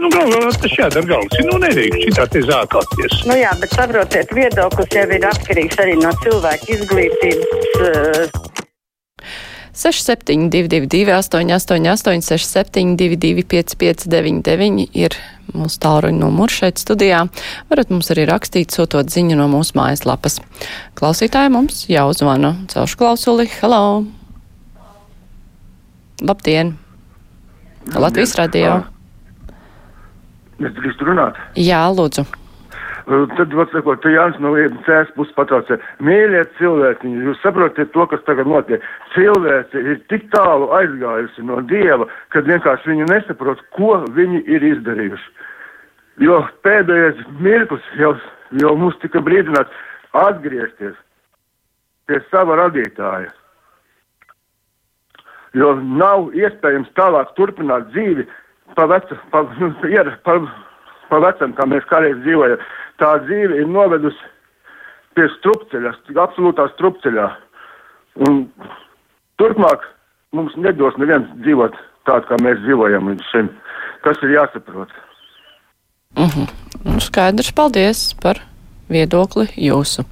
Nu, galvā tas jādara galvas. Nu, nedrīkst šitā te zākāties. Nu jā, bet saprotiet, viedoklis jau ir atkarīgs arī no cilvēka izglītības. Uh... 6722, 888, 672, 559, ir mūsu tālruņa numurs šeit studijā. Varat mums arī rakstīt, sūtot ziņu no mūsu mājaslapas. Klausītāji mums jau zvana. Celšu klausuli. Hello! Labdien! Latvijas radio! Es drīkstu runāt. Jā, lūdzu. Tad, atsakot, te Jānis no cēs puses patraucē, mīļie cilvēki, jūs saprotat to, kas tagad notiek. Cilvēce ir tik tālu aizgājusi no Dieva, ka vienkārši viņi nesaprot, ko viņi ir izdarījuši. Jo pēdējais mirklis jau, jau mums tika brīdināts atgriezties pie sava radītāja. Jo nav iespējams tālāk turpināt dzīvi pa vecu, pa, ir, pa, pa vecam, kā mēs kādreiz dzīvojam. Tā dzīve ir novedusi pie strupceļa, absolūtā strupceļā. Un turpmāk mums nedos neviens dzīvot tādu, kā mēs dzīvojam līdz šim. Tas ir jāsaprot. Uh -huh. skaidrs, paldies par viedokli jūsu.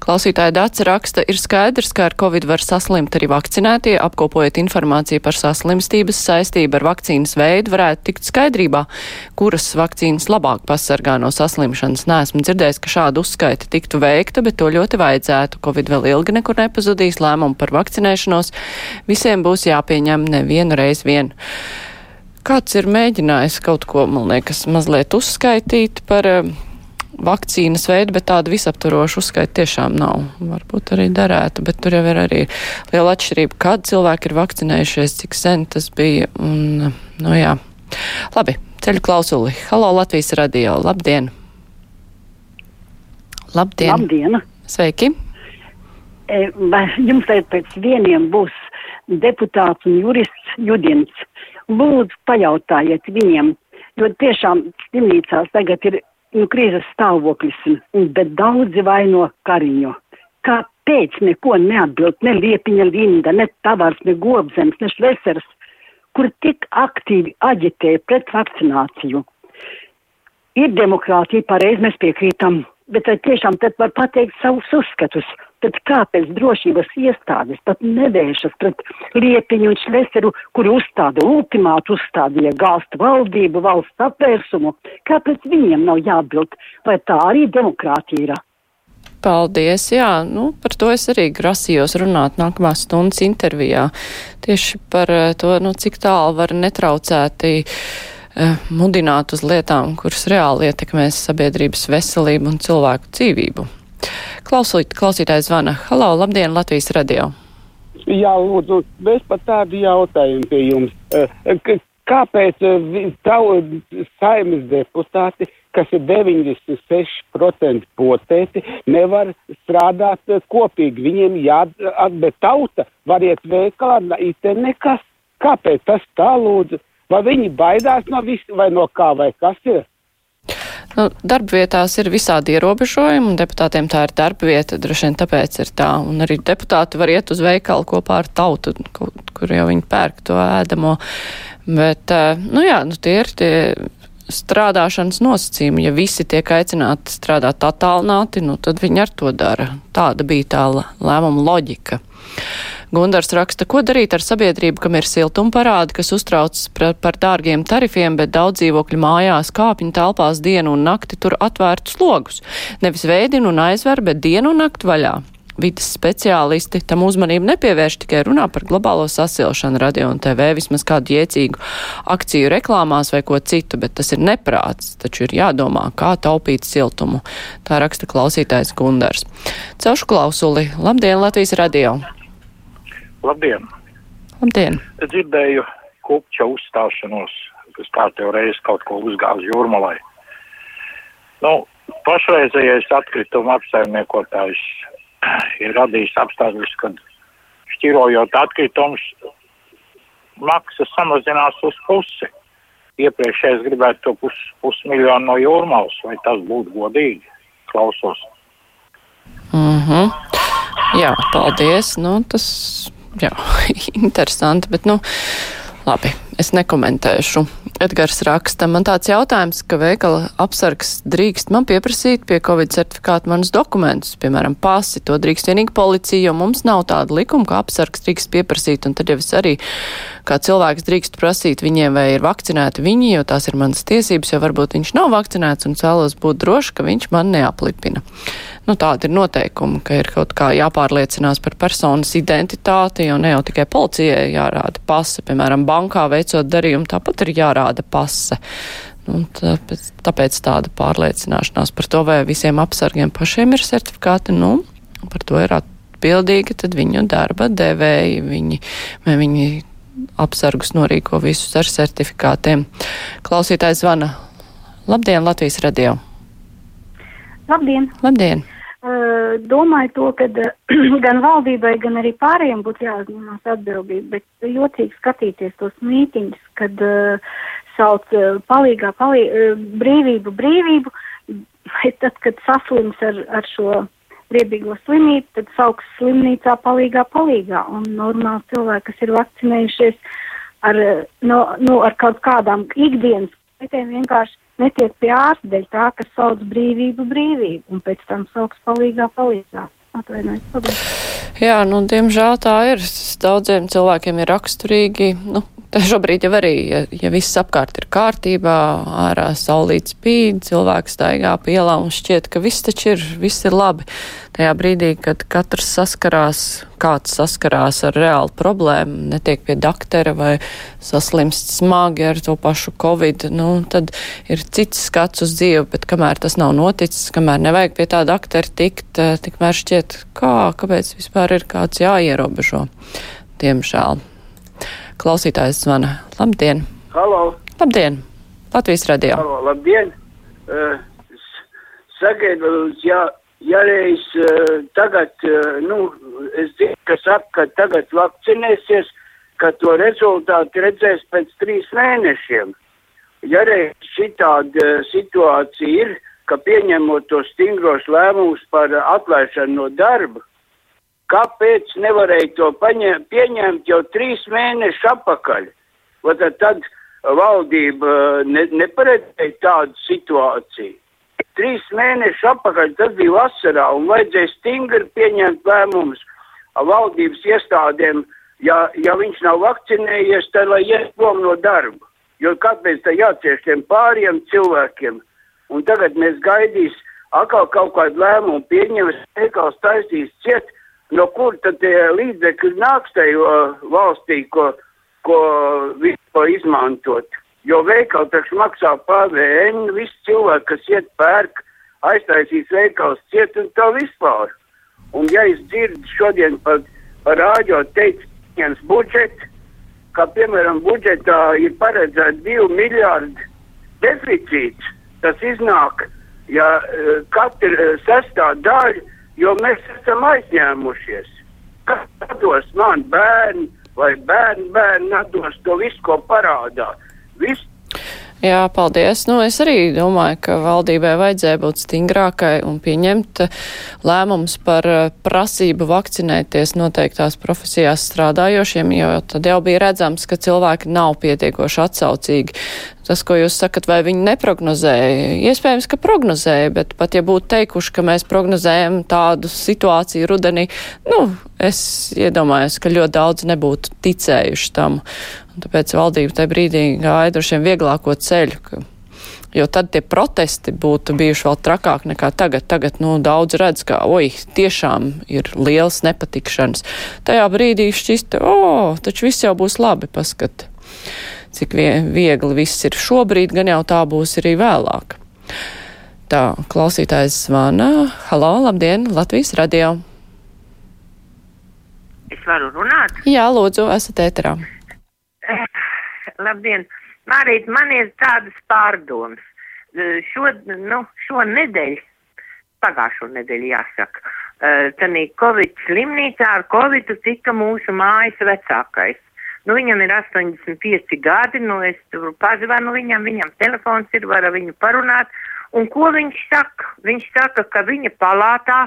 Klausītāja Dāca raksta, ir skaidrs, ka ar covid var saslimt arī vakcinētie, apkopojot informāciju par saslimstības saistību ar vakcīnas veidu, varētu tikt skaidrībā, kuras vakcīnas labāk pasargā no saslimšanas. Nesmu dzirdējis, ka šāda uzskaita tiktu veikta, bet to ļoti vajadzētu. Covid vēl ilgi nekur nepazudīs, lēmumu par vakcinēšanos visiem būs jāpieņem nevienu reizi vien. Kāds ir mēģinājis kaut ko, man liekas, mazliet uzskaitīt par uh, vakcīnas veidu, bet tādu visaptvarošu uzskaitu tiešām nav. Varbūt arī darētu, bet tur jau ir arī liela atšķirība, kad cilvēki ir vakcinējušies, cik sen tas bija. Un, nu jā. Labi, ceļu klausuli. Halo, Latvijas radio. Labdien! Labdien! Labdien. Sveiki! E, vai jums tagad pēc vieniem būs deputāts un jurists Judins? Lūdzu, pajautājiet viņiem, jo tiešām slimnīcās tagad ir nu, krīzes stāvoklis, bet daudzi vaino Kariņu. Kāpēc neko neatbild ne Liepiņa Linda, ne Tavārs, ne Gobzems, ne Šlesers, kur tik aktīvi aģitēja pret vakcināciju? Ir demokrātija, pareizi mēs piekrītam, bet vai tiešām tad var pateikt savus uzskatus? Tad kāpēc drošības iestādes pat nevēršas pret Liepiņu un Šleseru, kuri uzstāda ultimātu, uzstādīja gāzt valdību, valsts apvērsumu? Kāpēc viņiem nav jāatbild? Vai tā arī demokrātija ir? Paldies, jā, nu, par to es arī grasījos runāt nākamās stundas intervijā. Tieši par eh, to, nu, cik tālu var netraucēti uh, mudināt uz lietām, kuras reāli ietekmēs sabiedrības veselību un cilvēku dzīvību. Klausīt, klausītājs zvana. Halo, labdien, Latvijas radio! Jā, lūdzu, mēs pat tādu jautājumu pie jums. Eh, kāpēc eh, tavu saimas deputāti, kas ir 96% potēti, nevar strādāt eh, kopīgi? Viņiem jāatbet tauta, var iet veikalā, it nekas. Kāpēc tas tā lūdzu? Vai viņi baidās no vis, vai no kā, vai kas ir? Nu, darbvietās ir visādi ierobežojumi, un deputātiem tā ir darbvieta, droši vien tāpēc ir tā. Un arī deputāti var iet uz veikalu kopā ar tautu, kur jau viņi pērk to ēdamo. Bet, eh, nu jā, nu tie ir tie strādāšanas nosacījumi. Ja visi tiek aicināti strādāt attālināti, nu tad viņi ar to dara. Tāda bija tā lēmuma loģika. Gundars raksta, ko darīt ar sabiedrību, kam ir siltuma parādi, kas uztrauc par, par dārgiem tarifiem, bet daudz dzīvokļu mājās kāpņu telpās dienu un nakti tur atvērtus logus. Nevis veidinu un aizver, bet dienu un nakti vaļā vidas speciālisti tam uzmanību nepievērš, tikai runā par globālo sasilšanu radio un TV, vismaz kādu jēdzīgu akciju reklāmās vai ko citu, bet tas ir neprāts, taču ir jādomā, kā taupīt siltumu. Tā raksta klausītājs Gundars. Celšu klausuli. Labdien, Latvijas radio! Labdien! Labdien! Es dzirdēju kupča uzstāšanos, kas kārtējo reizi kaut ko uzgāz jūrmalai. Nu, pašreizējais atkrituma apsaimniekotājs ir radījis apstākļus, kad šķirojot atkritumus, maksas samazinās uz pusi. Iepriekšējais gribētu to pus, pusmiljonu no jūrmalas, vai tas būtu godīgi? Klausos. Mm Jā, paldies. Nu, tas jā, interesanti, bet, nu, labi, es nekomentēšu. Edgars raksta, man tāds jautājums, ka veikala apsargs drīkst man pieprasīt pie Covid certifikāta manus dokumentus, piemēram, pasi, to drīkst vienīgi policija, jo mums nav tāda likuma, ka apsargs drīkst pieprasīt, un tad jau es arī kā cilvēks drīkst prasīt viņiem, vai ir vakcinēti viņi, jo tās ir manas tiesības, jo varbūt viņš nav vakcinēts un vēlos būt droši, ka viņš man neaplipina. Nu, tāda ir noteikuma, ka ir kaut kā jāpārliecinās par personas identitāti, jo ne jau tikai policijai jārāda pase, piemēram, bankā veicot darījumu, tāpat ir jārāda pase. Nu, tāpēc, tāpēc tāda pārliecināšanās par to, vai visiem apsargiem pašiem ir certifikāti, nu, par to ir atbildīga tad viņu darba devēji, viņi, vai viņi apsargus norīko visus ar certifikātiem. Klausītājs zvana. Labdien, Latvijas radio! Labdien! Labdien! Uh, domāju to, ka uh, gan valdībai, gan arī pārējiem būtu jāuzņemās atbildība, bet jocīgi skatīties tos mītiņus, kad uh, sauc palīgā palī, brīvību, brīvību, bet tad, kad saslims ar, ar šo riebīgo slimību, tad sauks slimnīcā palīgā palīgā, un normāli cilvēki, kas ir vakcinējušies ar, no, no, ar kaut kādām ikdienas lietēm, vienkārši netiek pie ārsta dēļ tā, kas sauc brīvību brīvību, un pēc tam sauks palīgā palīgā. Atvainojiet, paldies. Jā, nu, diemžēl tā ir. Daudziem cilvēkiem ir raksturīgi, nu, šobrīd jau arī, ja, ja viss apkārt ir kārtībā, ārā saulīt spīd, cilvēks staigā pielā un šķiet, ka viss taču ir, viss ir labi. Tajā brīdī, kad katrs saskarās, kāds saskarās ar reālu problēmu, netiek pie daktera vai saslimst smagi ar to pašu covid, nu, tad ir cits skats uz dzīvi, bet kamēr tas nav noticis, kamēr nevajag pie tā daktera tikt, eh, tikmēr šķiet, kā, kāpēc vispār ir kāds jāierobežo. Diemžēl. Klausītājs zvana. Labdien! Halo! Labdien! Latvijas radio! Halo, labdien! Uh, Sagaidu, ja, ja reiz tagad, nu, es zinu, ka saka, ka tagad vakcinēsies, ka to rezultātu redzēs pēc trīs mēnešiem. Ja reiz šitāda situācija ir, ka pieņemot tos stingros lēmumus par atlaišanu no darba, Kāpēc nevarēja to paņem, pieņemt jau trīs mēnešus atpakaļ? Vai tad, tad valdība ne, neparedzēja tādu situāciju? Trīs mēnešus atpakaļ tas bija vasarā un vajadzēja stingri pieņemt lēmumus valdības iestādēm, ja, ja viņš nav vakcinējies, tad lai iet prom no darba. Jo kāpēc tā jācieš tiem pāriem cilvēkiem? Un tagad mēs gaidīs atkal kaut kādu lēmumu pieņems, veikals taisīs ciet no kur tad tie līdzekļi nāks tajā valstī, ko, ko vispār izmantot. Jo veikali taču maksā PVN, visi cilvēki, kas iet pērk, aiztaisīs veikals ciet un tā vispār. Un ja es dzirdu šodien par, par rāģo teikt, viens budžets, kā piemēram budžetā ir paredzēts 2 miljārdi deficīts, tas iznāk, ja katra sestā daļa jo mēs esam aizņēmušies. Kas dos man bērni vai bērni bērni dos to visu, ko parādā? Viss Jā, paldies. Nu, es arī domāju, ka valdībai vajadzēja būt stingrākai un pieņemt lēmums par eh, prasību vakcinēties noteiktās profesijās strādājošiem, jo tad jau bija redzams, ka cilvēki nav pietiekoši atsaucīgi. Tas, ko jūs sakat, vai viņi neprognozēja? Iespējams, ka prognozēja, bet pat ja būtu teikuši, ka mēs prognozējam tādu situāciju rudenī, nu, es iedomājos, ka ļoti daudz nebūtu ticējuši tam. Un tāpēc valdība tajā brīdī gāja droši vien vieglāko ceļu. Ka, jo tad tie protesti būtu bijuši vēl trakāk nekā tagad. Tagad, nu, daudz redz, ka, oi, tiešām ir liels nepatikšanas. Tajā brīdī šķist, o, taču viss jau būs labi, paskat, cik viegli viss ir šobrīd, gan jau tā būs arī vēlāk. Tā, klausītājs zvana. Halo, labdien, Latvijas radio. Es varu runāt? Jā, lūdzu, esat ēterā. Labdien! Mārīt, man ir tādas pārdomas. Šo, nu, šo nedēļu, pagājušo nedēļu jāsaka, tanī Covid slimnīcā ar Covidu tika mūsu mājas vecākais. Nu, viņam ir 85 gadi, nu, es tur pazvanu viņam, viņam telefons ir, var ar viņu parunāt. Un ko viņš saka? Viņš saka, ka viņa palātā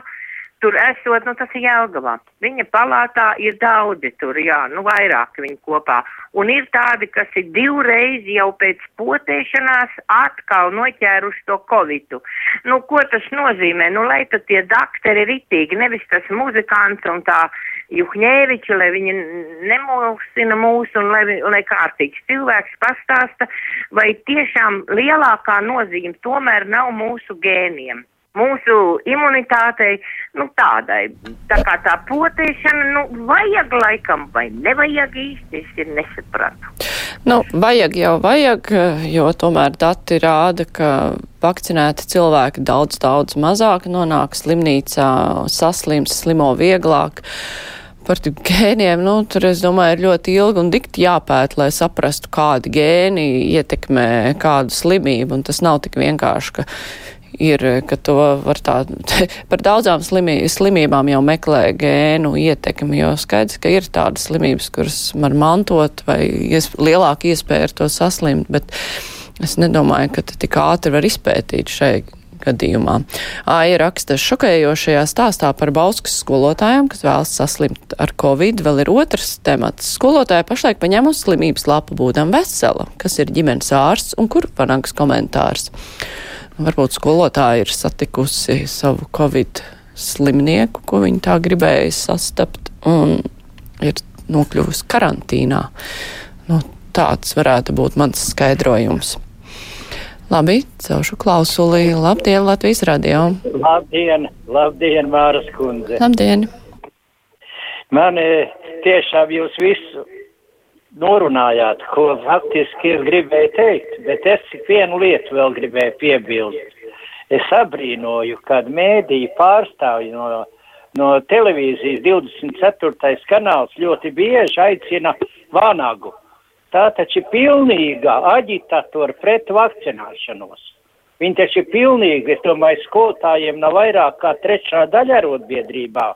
tur esot, nu tas ir Jelgavā. Viņa palātā ir daudzi tur, jā, nu vairāk viņi kopā. Un ir tādi, kas ir divreiz jau pēc potēšanās atkal noķēruši to covidu. Nu, ko tas nozīmē? Nu, lai tad tie dakteri ritīgi, nevis tas muzikants un tā Juhņēviči, lai viņi nemulsina mūs un lai, lai kārtīgs cilvēks pastāsta, vai tiešām lielākā nozīme tomēr nav mūsu gēniem mūsu imunitātei, nu tādai, tā kā tā potēšana, nu vajag laikam vai nevajag īsti, es ir nesapratu. Nu, vajag jau vajag, jo tomēr dati rāda, ka vakcinēti cilvēki daudz, daudz mazāk nonāk slimnīcā, saslims, slimo vieglāk. Par gēniem, nu, tur, es domāju, ir ļoti ilgi un dikti jāpēt, lai saprastu, kādi gēni ietekmē kādu slimību, un tas nav tik vienkārši, ka ir, ka to var tā, par daudzām slimī, slimībām jau meklē gēnu ietekmi, jo skaidrs, ka ir tādas slimības, kuras var mantot vai ies, lielāka iespēja ar to saslimt, bet es nedomāju, ka tik ātri var izpētīt šai gadījumā. Aija raksta šokējošajā stāstā par Bauskas skolotājiem, kas vēlas saslimt ar covid. Vēl ir otrs temats. Skolotāja pašlaik paņēmusi slimības lapu būdam vesela, kas ir ģimenes ārsts un kur panāks komentārs. Varbūt skolotāja ir satikusi savu covid slimnieku, ko viņa tā gribēja sastapt, un ir nokļuvusi karantīnā. Nu, tāds varētu būt mans skaidrojums. Labi, celšu klausuli. Labdien, Latvijas radio. Labdien, labdien, Māras kundze. Labdien. Man tiešām jūs visu norunājāt, ko faktiski es gribēju teikt, bet es vienu lietu vēl gribēju piebilst. Es abrīnoju, kad mēdīja pārstāvji no, no televīzijas 24. kanāls ļoti bieži aicina vānagu. Tā taču ir pilnīga aģitatora pret vakcinēšanos. Viņi taču ir pilnīgi, es domāju, skolotājiem nav vairāk kā trešā daļa arotbiedrībā.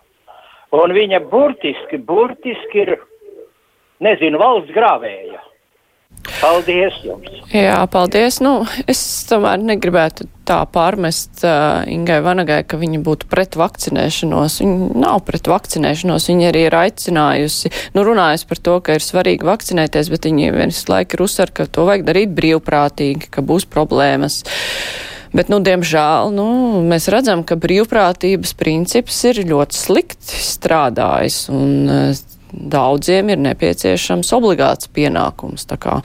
Un viņa burtiski, burtiski ir nezinu, valsts grāvēja. Paldies jums! Jā, paldies. Nu, es tomēr negribētu tā pārmest uh, Ingai Vanagai, ka viņa būtu pret vakcinēšanos. Viņa nav pret vakcinēšanos, viņa arī ir aicinājusi, nu, runājusi par to, ka ir svarīgi vakcinēties, bet viņa viens laika ir uzsver, ka to vajag darīt brīvprātīgi, ka būs problēmas. Bet, nu, diemžēl, nu, mēs redzam, ka brīvprātības princips ir ļoti slikti strādājis. Un, uh, daudziem ir nepieciešams obligāts pienākums. Tā kā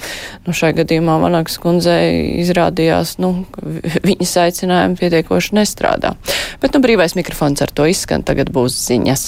nu, šai gadījumā Vanaks kundzei izrādījās, nu, viņas aicinājumi pietiekoši nestrādā. Bet nu, brīvais mikrofons ar to izskan, tagad būs ziņas.